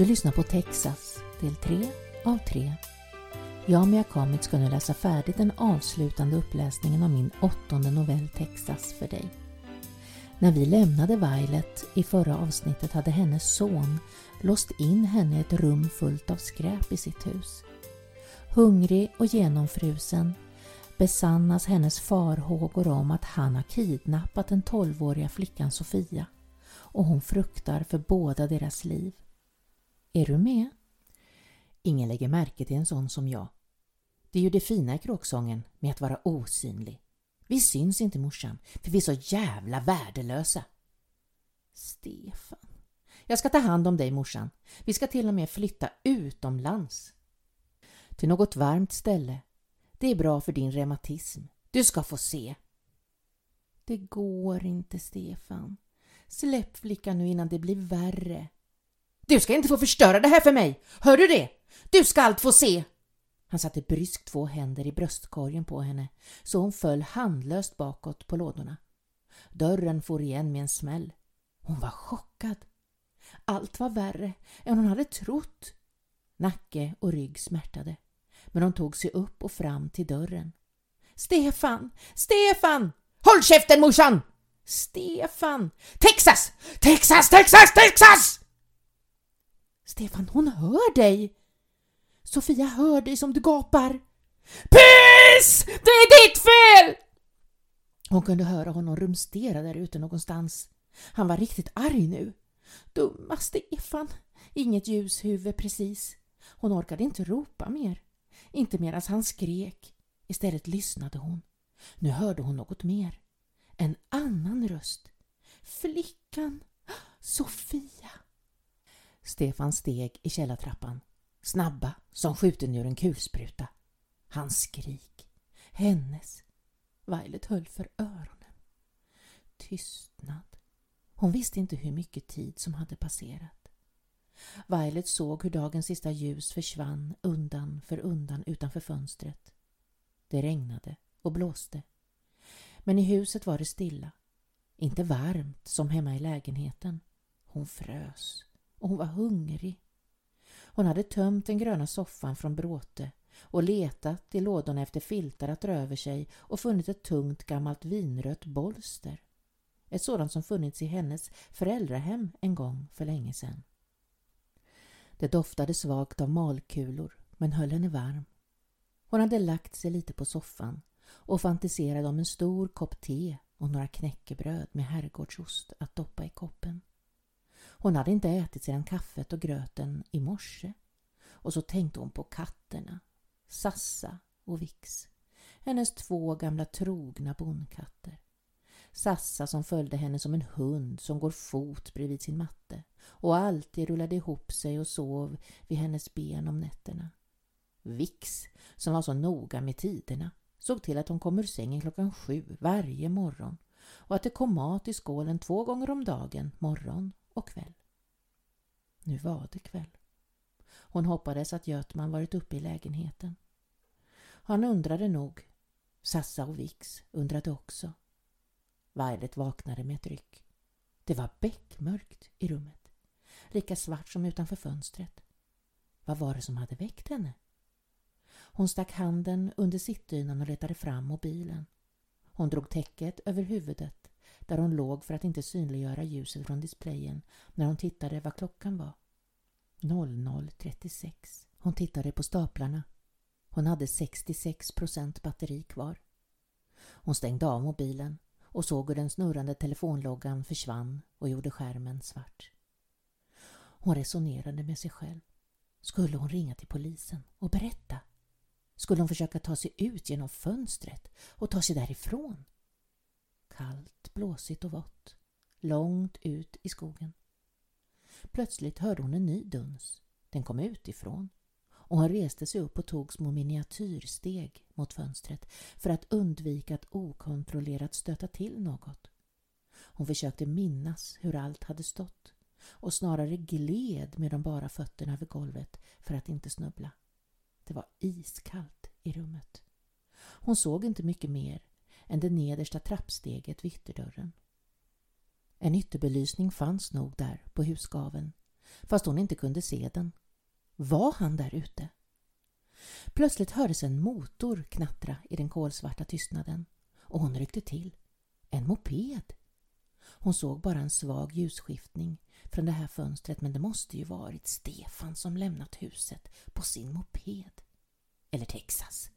Du lyssnar på Texas, del 3 av 3. Jag och Mia Kamit ska nu läsa färdigt den avslutande uppläsningen av min åttonde novell Texas för dig. När vi lämnade Violet i förra avsnittet hade hennes son låst in henne i ett rum fullt av skräp i sitt hus. Hungrig och genomfrusen besannas hennes farhågor om att han har kidnappat den tolvåriga flickan Sofia och hon fruktar för båda deras liv. Är du med? Ingen lägger märke till en sån som jag. Det är ju det fina i kråksången med att vara osynlig. Vi syns inte morsan, för vi är så jävla värdelösa. Stefan. Jag ska ta hand om dig morsan. Vi ska till och med flytta utomlands. Till något varmt ställe. Det är bra för din reumatism. Du ska få se. Det går inte, Stefan. Släpp flickan nu innan det blir värre. Du ska inte få förstöra det här för mig! Hör du det? Du ska allt få se! Han satte bryskt två händer i bröstkorgen på henne så hon föll handlöst bakåt på lådorna. Dörren for igen med en smäll. Hon var chockad. Allt var värre än hon hade trott. Nacke och rygg smärtade. Men hon tog sig upp och fram till dörren. Stefan! Stefan! Håll käften morsan! Stefan! Texas! Texas, Texas, Texas! Stefan, hon hör dig! Sofia hör dig som du gapar. Piss! Det är ditt fel! Hon kunde höra honom rumstera där ute någonstans. Han var riktigt arg nu. Dumma Stefan. Inget ljushuvud precis. Hon orkade inte ropa mer. Inte medan han skrek. Istället lyssnade hon. Nu hörde hon något mer. En annan röst. Flickan. Sofia. Stefan steg i källartrappan. Snabba som skjuten ur en kulspruta. Hans skrik. Hennes. Violet höll för öronen. Tystnad. Hon visste inte hur mycket tid som hade passerat. Violet såg hur dagens sista ljus försvann undan för undan utanför fönstret. Det regnade och blåste. Men i huset var det stilla. Inte varmt som hemma i lägenheten. Hon frös och hon var hungrig. Hon hade tömt den gröna soffan från bråte och letat i lådorna efter filtar att dra över sig och funnit ett tungt gammalt vinrött bolster. Ett sådant som funnits i hennes föräldrahem en gång för länge sedan. Det doftade svagt av malkulor men höll henne varm. Hon hade lagt sig lite på soffan och fantiserade om en stor kopp te och några knäckebröd med herrgårdsost att doppa i koppen. Hon hade inte ätit sedan kaffet och gröten i morse. Och så tänkte hon på katterna, Sassa och Vix. Hennes två gamla trogna bondkatter. Sassa som följde henne som en hund som går fot bredvid sin matte och alltid rullade ihop sig och sov vid hennes ben om nätterna. Vix som var så noga med tiderna såg till att hon kom ur sängen klockan sju varje morgon och att det kom mat i skålen två gånger om dagen, morgon och kväll. Nu var det kväll. Hon hoppades att Götman varit uppe i lägenheten. Han undrade nog. Sassa och Vix undrade också. Violet vaknade med ett ryck. Det var beckmörkt i rummet. Lika svart som utanför fönstret. Vad var det som hade väckt henne? Hon stack handen under sittdynan och letade fram mobilen. Hon drog täcket över huvudet där hon låg för att inte synliggöra ljuset från displayen när hon tittade vad klockan var. 00.36. Hon tittade på staplarna. Hon hade 66 procent batteri kvar. Hon stängde av mobilen och såg hur den snurrande telefonloggan försvann och gjorde skärmen svart. Hon resonerade med sig själv. Skulle hon ringa till polisen och berätta? Skulle hon försöka ta sig ut genom fönstret och ta sig därifrån? Kallt, blåsigt och vått, långt ut i skogen. Plötsligt hörde hon en ny duns. Den kom utifrån och hon reste sig upp och tog små miniatyrsteg mot fönstret för att undvika att okontrollerat stöta till något. Hon försökte minnas hur allt hade stått och snarare gled med de bara fötterna över golvet för att inte snubbla. Det var iskallt i rummet. Hon såg inte mycket mer än det nedersta trappsteget vid ytterdörren. En ytterbelysning fanns nog där på husgaven fast hon inte kunde se den. Var han där ute? Plötsligt hördes en motor knattra i den kolsvarta tystnaden och hon ryckte till. En moped. Hon såg bara en svag ljusskiftning från det här fönstret men det måste ju varit Stefan som lämnat huset på sin moped. Eller Texas.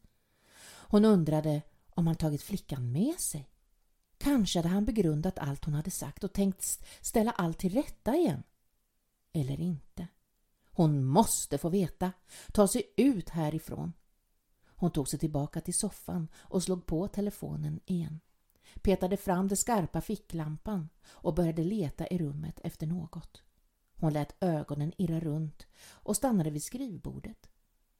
Hon undrade om han tagit flickan med sig. Kanske hade han begrundat allt hon hade sagt och tänkt ställa allt till rätta igen. Eller inte. Hon måste få veta. Ta sig ut härifrån. Hon tog sig tillbaka till soffan och slog på telefonen igen. Petade fram den skarpa ficklampan och började leta i rummet efter något. Hon lät ögonen irra runt och stannade vid skrivbordet.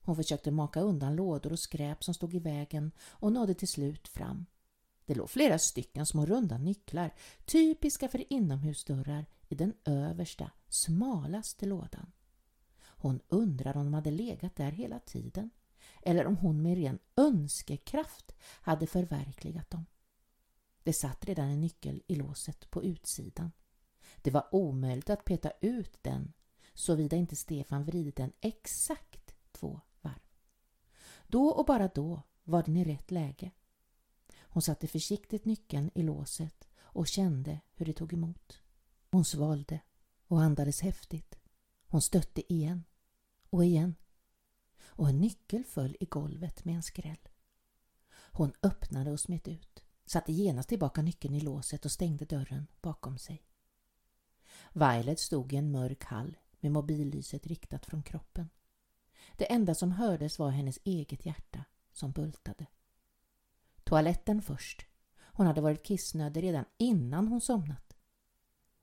Hon försökte maka undan lådor och skräp som stod i vägen och nådde till slut fram. Det låg flera stycken små runda nycklar, typiska för inomhusdörrar, i den översta, smalaste lådan. Hon undrade om de hade legat där hela tiden eller om hon med ren önskekraft hade förverkligat dem. Det satt redan en nyckel i låset på utsidan. Det var omöjligt att peta ut den såvida inte Stefan vridit den exakt två. Då och bara då var den i rätt läge. Hon satte försiktigt nyckeln i låset och kände hur det tog emot. Hon svalde och andades häftigt. Hon stötte igen och igen och en nyckel föll i golvet med en skräll. Hon öppnade och smet ut, satte genast tillbaka nyckeln i låset och stängde dörren bakom sig. Violet stod i en mörk hall med mobillyset riktat från kroppen. Det enda som hördes var hennes eget hjärta som bultade. Toaletten först. Hon hade varit kissnödig redan innan hon somnat.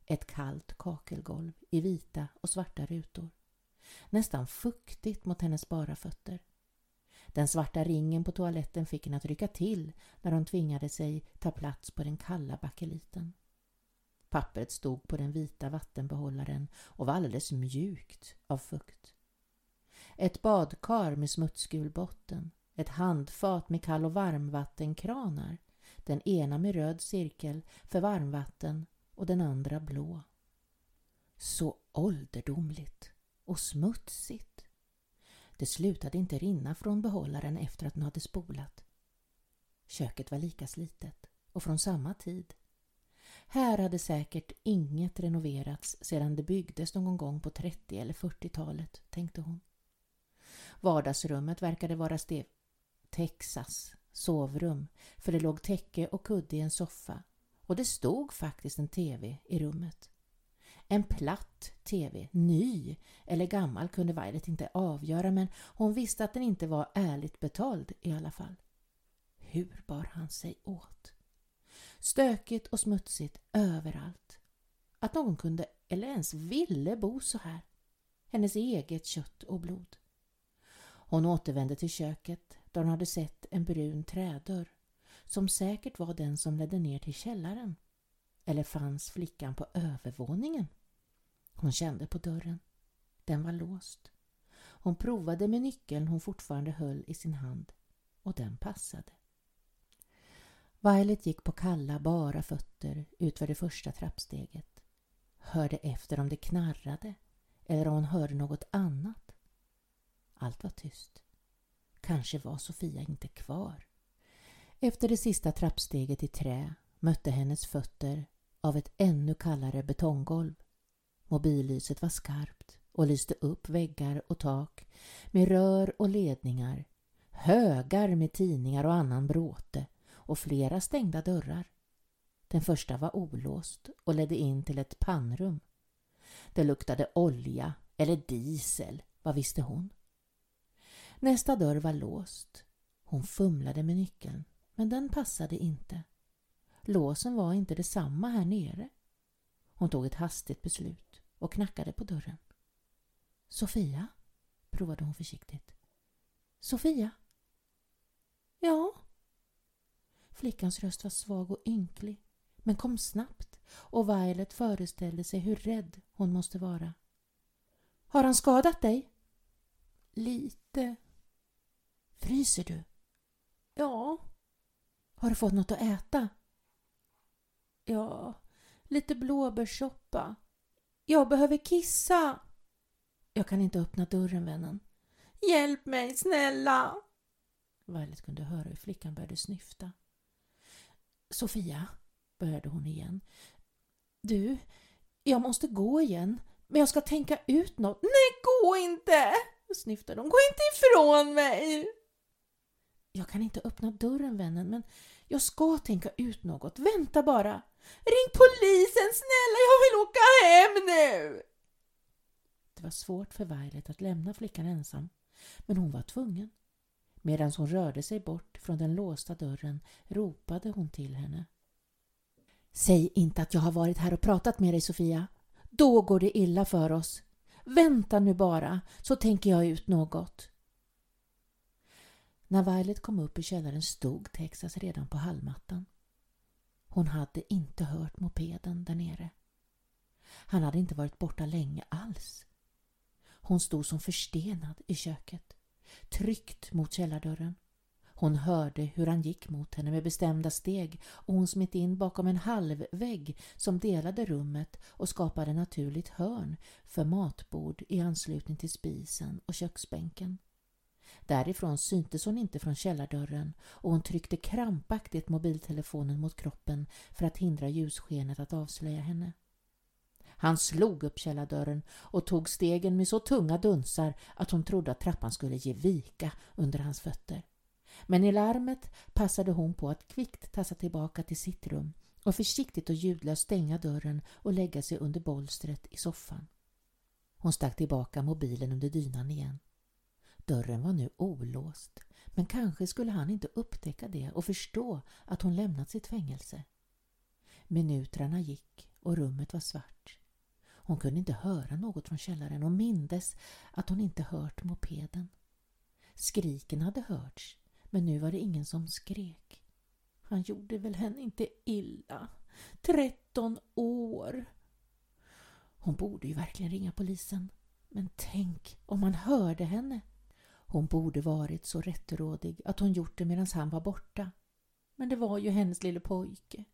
Ett kallt kakelgolv i vita och svarta rutor nästan fuktigt mot hennes bara fötter. Den svarta ringen på toaletten fick henne att rycka till när hon tvingade sig ta plats på den kalla bakeliten. Pappret stod på den vita vattenbehållaren och var alldeles mjukt av fukt. Ett badkar med smutsgul botten, ett handfat med kall och varmvattenkranar, den ena med röd cirkel för varmvatten och den andra blå. Så ålderdomligt och smutsigt. Det slutade inte rinna från behållaren efter att den hade spolat. Köket var lika slitet och från samma tid. Här hade säkert inget renoverats sedan det byggdes någon gång på 30 eller 40-talet, tänkte hon. Vardagsrummet verkade vara Stev Texas sovrum, för det låg täcke och kudde i en soffa och det stod faktiskt en tv i rummet. En platt tv, ny eller gammal kunde Violet inte avgöra men hon visste att den inte var ärligt betald i alla fall. Hur bar han sig åt? Stökigt och smutsigt överallt. Att någon kunde eller ens ville bo så här. Hennes eget kött och blod. Hon återvände till köket där hon hade sett en brun trädörr som säkert var den som ledde ner till källaren. Eller fanns flickan på övervåningen? Hon kände på dörren. Den var låst. Hon provade med nyckeln hon fortfarande höll i sin hand och den passade. Violet gick på kalla, bara fötter utför det första trappsteget. Hörde efter om det knarrade eller om hon hörde något annat. Allt var tyst. Kanske var Sofia inte kvar. Efter det sista trappsteget i trä mötte hennes fötter av ett ännu kallare betonggolv. Mobillyset var skarpt och lyste upp väggar och tak med rör och ledningar, högar med tidningar och annan bråte och flera stängda dörrar. Den första var olåst och ledde in till ett pannrum. Det luktade olja eller diesel, vad visste hon? Nästa dörr var låst. Hon fumlade med nyckeln, men den passade inte. Låsen var inte detsamma här nere. Hon tog ett hastigt beslut och knackade på dörren. Sofia? provade hon försiktigt. Sofia? Ja? Flickans röst var svag och ynklig men kom snabbt och Violet föreställde sig hur rädd hon måste vara. Har han skadat dig? Lite. Fryser du? Ja. Har du fått något att äta? Ja, lite blåbärssoppa. Jag behöver kissa. Jag kan inte öppna dörren, vännen. Hjälp mig, snälla! Violet kunde höra hur flickan började snyfta. Sofia, började hon igen. Du, jag måste gå igen, men jag ska tänka ut något. Nej, gå inte! snyftade hon. Gå inte ifrån mig! Jag kan inte öppna dörren, vännen, men jag ska tänka ut något. Vänta bara! Ring polisen, snälla! Jag vill åka hem nu! Det var svårt för Violet att lämna flickan ensam, men hon var tvungen. Medan hon rörde sig bort från den låsta dörren ropade hon till henne. Säg inte att jag har varit här och pratat med dig, Sofia. Då går det illa för oss. Vänta nu bara, så tänker jag ut något. När Violet kom upp i källaren stod Texas redan på hallmattan. Hon hade inte hört mopeden där nere. Han hade inte varit borta länge alls. Hon stod som förstenad i köket, tryckt mot källardörren. Hon hörde hur han gick mot henne med bestämda steg och hon smitt in bakom en halvvägg som delade rummet och skapade naturligt hörn för matbord i anslutning till spisen och köksbänken. Därifrån syntes hon inte från källardörren och hon tryckte krampaktigt mobiltelefonen mot kroppen för att hindra ljusskenet att avslöja henne. Han slog upp källardörren och tog stegen med så tunga dunsar att hon trodde att trappan skulle ge vika under hans fötter. Men i larmet passade hon på att kvickt tassa tillbaka till sitt rum och försiktigt och ljudlöst stänga dörren och lägga sig under bolstret i soffan. Hon stack tillbaka mobilen under dynan igen. Dörren var nu olåst, men kanske skulle han inte upptäcka det och förstå att hon lämnat sitt fängelse. Minuterna gick och rummet var svart. Hon kunde inte höra något från källaren och mindes att hon inte hört mopeden. Skriken hade hörts, men nu var det ingen som skrek. Han gjorde väl henne inte illa. Tretton år! Hon borde ju verkligen ringa polisen. Men tänk om man hörde henne. Hon borde varit så rättrådig att hon gjort det medan han var borta. Men det var ju hennes lille pojke.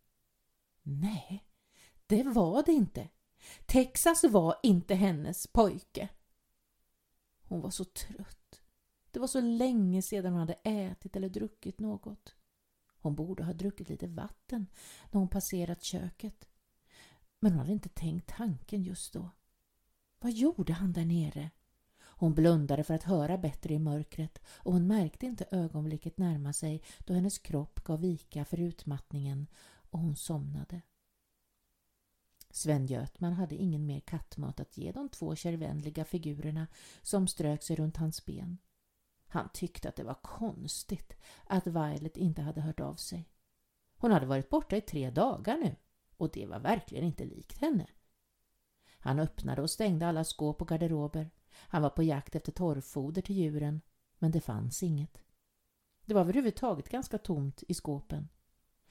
Nej, det var det inte. Texas var inte hennes pojke. Hon var så trött. Det var så länge sedan hon hade ätit eller druckit något. Hon borde ha druckit lite vatten när hon passerat köket. Men hon hade inte tänkt tanken just då. Vad gjorde han där nere? Hon blundade för att höra bättre i mörkret och hon märkte inte ögonblicket närma sig då hennes kropp gav vika för utmattningen och hon somnade. Sven Götman hade ingen mer kattmat att ge de två kärvänliga figurerna som strök sig runt hans ben. Han tyckte att det var konstigt att Violet inte hade hört av sig. Hon hade varit borta i tre dagar nu och det var verkligen inte likt henne. Han öppnade och stängde alla skåp och garderober. Han var på jakt efter torrfoder till djuren, men det fanns inget. Det var överhuvudtaget ganska tomt i skåpen.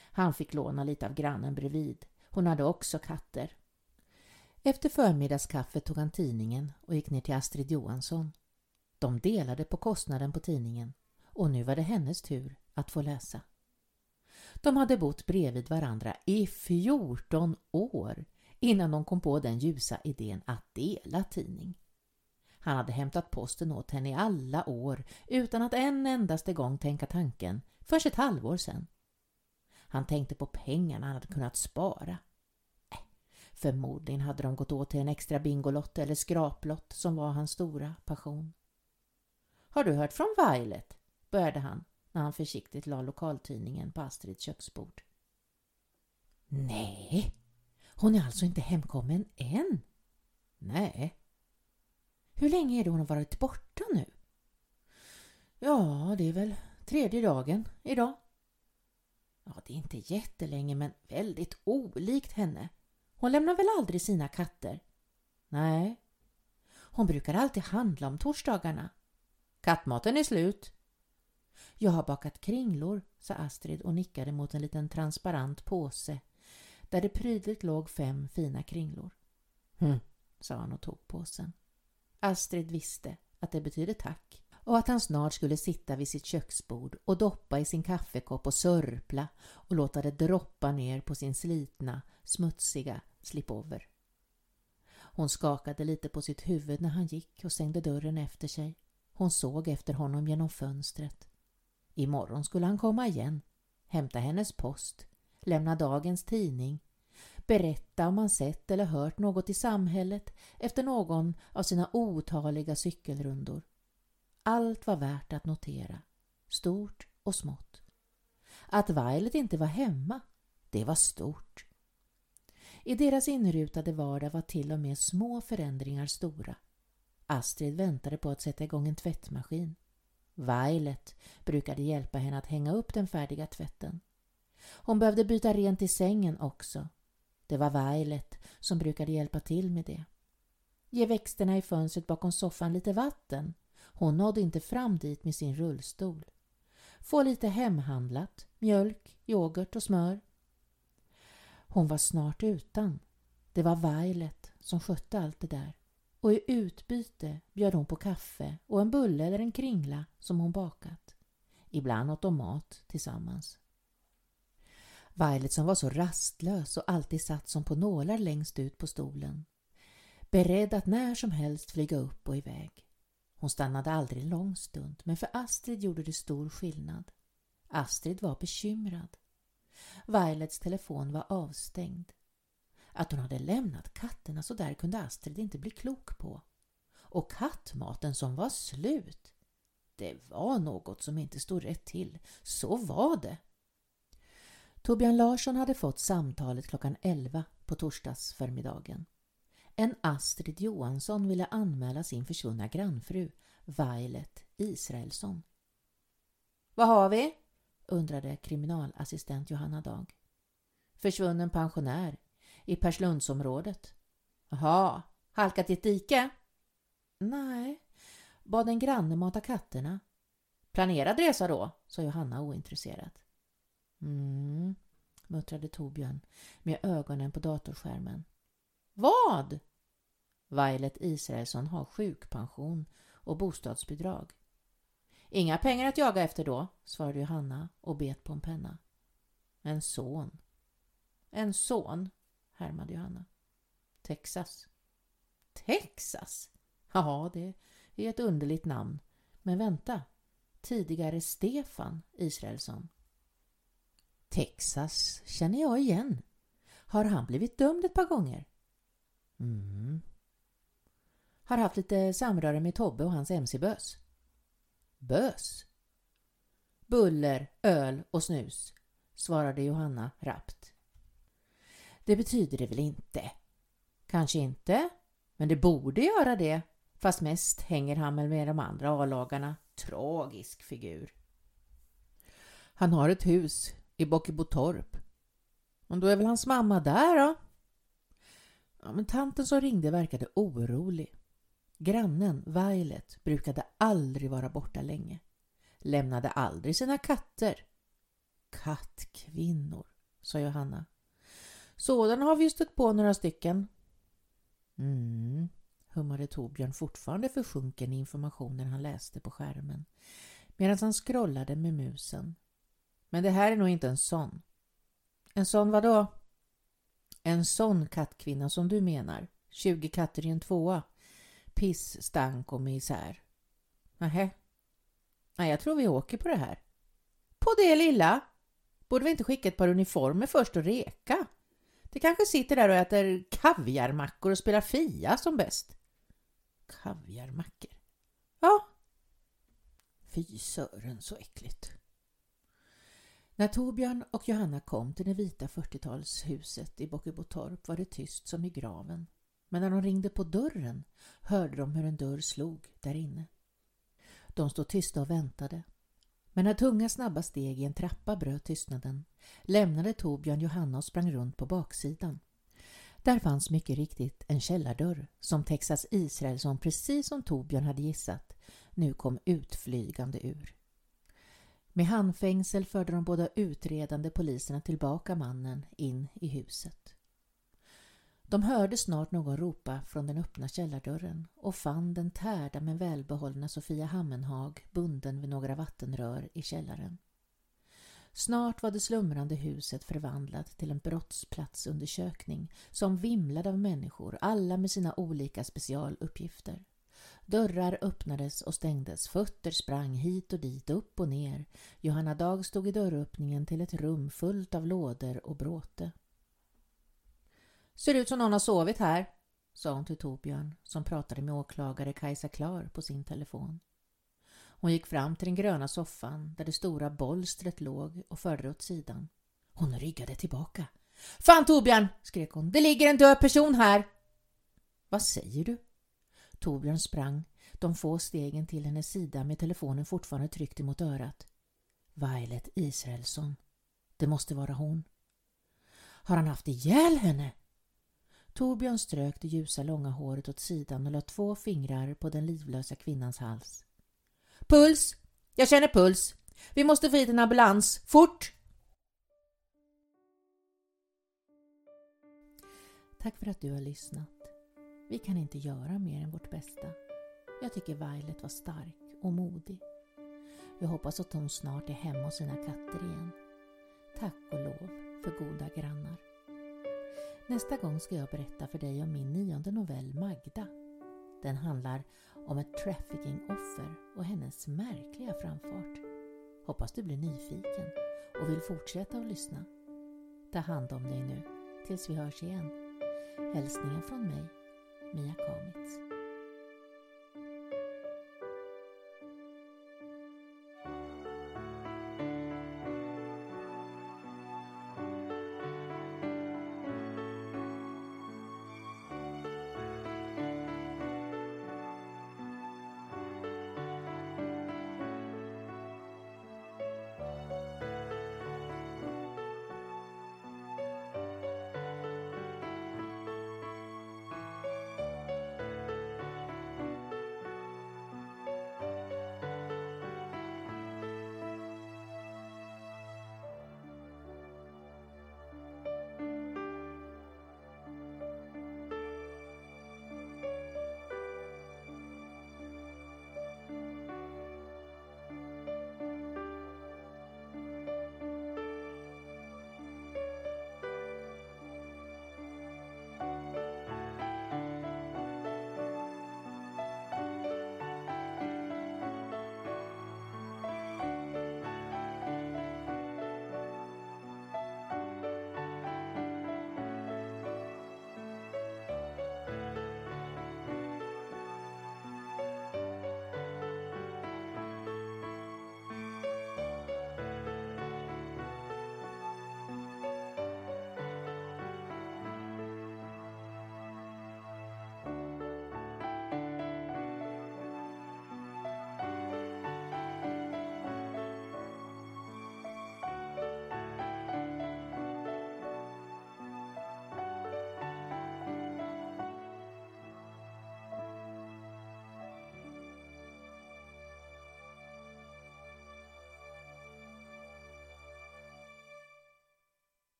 Han fick låna lite av grannen bredvid. Hon hade också katter. Efter förmiddagskaffet tog han tidningen och gick ner till Astrid Johansson. De delade på kostnaden på tidningen och nu var det hennes tur att få läsa. De hade bott bredvid varandra i 14 år innan de kom på den ljusa idén att dela tidning. Han hade hämtat posten åt henne i alla år utan att en endaste gång tänka tanken först ett halvår sedan. Han tänkte på pengarna han hade kunnat spara. Äh, förmodligen hade de gått åt till en extra bingolott eller skraplott som var hans stora passion. Har du hört från Violet? började han när han försiktigt la lokaltidningen på Astrids köksbord. Nej, hon är alltså inte hemkommen än? Nej. Hur länge är det hon har varit borta nu? Ja, det är väl tredje dagen idag. Ja, det är inte jättelänge men väldigt olikt henne. Hon lämnar väl aldrig sina katter? Nej. Hon brukar alltid handla om torsdagarna. Kattmaten är slut. Jag har bakat kringlor, sa Astrid och nickade mot en liten transparent påse där det prydligt låg fem fina kringlor. Hm, sa han och tog påsen. Astrid visste att det betydde tack och att han snart skulle sitta vid sitt köksbord och doppa i sin kaffekopp och sörpla och låta det droppa ner på sin slitna, smutsiga slipover. Hon skakade lite på sitt huvud när han gick och stängde dörren efter sig. Hon såg efter honom genom fönstret. Imorgon skulle han komma igen, hämta hennes post, lämna dagens tidning, berätta om man sett eller hört något i samhället efter någon av sina otaliga cykelrundor. Allt var värt att notera, stort och smått. Att Violet inte var hemma, det var stort. I deras inrutade vardag var till och med små förändringar stora. Astrid väntade på att sätta igång en tvättmaskin. Violet brukade hjälpa henne att hänga upp den färdiga tvätten. Hon behövde byta rent i sängen också. Det var Violet som brukade hjälpa till med det. Ge växterna i fönstret bakom soffan lite vatten. Hon nådde inte fram dit med sin rullstol. Få lite hemhandlat, mjölk, yoghurt och smör. Hon var snart utan. Det var Violet som skötte allt det där och i utbyte bjöd hon på kaffe och en bulle eller en kringla som hon bakat. Ibland åt de mat tillsammans. Violet som var så rastlös och alltid satt som på nålar längst ut på stolen. Beredd att när som helst flyga upp och iväg. Hon stannade aldrig en lång stund men för Astrid gjorde det stor skillnad. Astrid var bekymrad. Violets telefon var avstängd. Att hon hade lämnat katterna så där kunde Astrid inte bli klok på. Och kattmaten som var slut. Det var något som inte stod rätt till. Så var det. Torbjörn Larsson hade fått samtalet klockan 11 på torsdagsförmiddagen. En Astrid Johansson ville anmäla sin försvunna grannfru, Violet Israelsson. Vad har vi? undrade kriminalassistent Johanna Dag. Försvunnen pensionär i Perslundsområdet. Jaha, halkat i ett dike? Nej, bad en granne mata katterna. Planerad resa då, sa Johanna ointresserat. Mm, muttrade Torbjörn med ögonen på datorskärmen. Vad? Violet Israelsson har sjukpension och bostadsbidrag. Inga pengar att jaga efter då, svarade Johanna och bet på en penna. En son. En son, härmade Johanna. Texas. Texas? Ja, det är ett underligt namn. Men vänta, tidigare Stefan Israelsson. Texas känner jag igen. Har han blivit dömd ett par gånger? Mm. Har haft lite samröre med Tobbe och hans mc-bös. Bös? Buller, öl och snus, svarade Johanna rappt. Det betyder det väl inte? Kanske inte, men det borde göra det. Fast mest hänger han väl med de andra A-lagarna. Tragisk figur. Han har ett hus i Bockebotorp. Men då är väl hans mamma där då? Ja, men tanten som ringde verkade orolig. Grannen Violet brukade aldrig vara borta länge. Lämnade aldrig sina katter. Kattkvinnor, sa Johanna. Sådana har vi ju stött på några stycken. Mm, hummade Torbjörn fortfarande försjunken i informationen han läste på skärmen medan han scrollade med musen. Men det här är nog inte en sån. En sån vadå? En sån kattkvinna som du menar. 20 katter i en tvåa. Piss, stank och misär. Nähä. Nej, jag tror vi åker på det här. På det lilla? Borde vi inte skicka ett par uniformer först och reka? Det kanske sitter där och äter kaviarmackor och spelar Fia som bäst. Kaviarmackor? Ja. Fy sören så äckligt. När Torbjörn och Johanna kom till det vita 40-talshuset i Bockebotorp var det tyst som i graven. Men när de ringde på dörren hörde de hur en dörr slog där inne. De stod tysta och väntade. Men när tunga snabba steg i en trappa bröt tystnaden lämnade Torbjörn Johanna och sprang runt på baksidan. Där fanns mycket riktigt en källardörr som Texas Israelsson precis som Torbjörn hade gissat nu kom utflygande ur. Med handfängsel förde de båda utredande poliserna tillbaka mannen in i huset. De hörde snart någon ropa från den öppna källardörren och fann den tärda men välbehållna Sofia Hammenhag bunden vid några vattenrör i källaren. Snart var det slumrande huset förvandlat till en brottsplatsundersökning som vimlade av människor, alla med sina olika specialuppgifter. Dörrar öppnades och stängdes, fötter sprang hit och dit, upp och ner. Johanna Dag stod i dörröppningen till ett rum fullt av lådor och bråte. Ser ut som någon har sovit här, sa hon till Torbjörn som pratade med åklagare Kajsa Klar på sin telefon. Hon gick fram till den gröna soffan där det stora bolstret låg och förde det åt sidan. Hon ryggade tillbaka. Fan Torbjörn! skrek hon. Det ligger en död person här! Vad säger du? Torbjörn sprang de få stegen till hennes sida med telefonen fortfarande tryckt emot örat. Violet Israelsson. Det måste vara hon. Har han haft ihjäl henne? Torbjörn strök det ljusa långa håret åt sidan och la två fingrar på den livlösa kvinnans hals. Puls! Jag känner puls. Vi måste få hit en ambulans. Fort! Tack för att du har lyssnat. Vi kan inte göra mer än vårt bästa. Jag tycker Violet var stark och modig. Jag hoppas att hon snart är hemma hos sina katter igen. Tack och lov för goda grannar. Nästa gång ska jag berätta för dig om min nionde novell Magda. Den handlar om ett traffickingoffer och hennes märkliga framfart. Hoppas du blir nyfiken och vill fortsätta att lyssna. Ta hand om dig nu tills vi hörs igen. Hälsningen från mig, Mia Kamitz.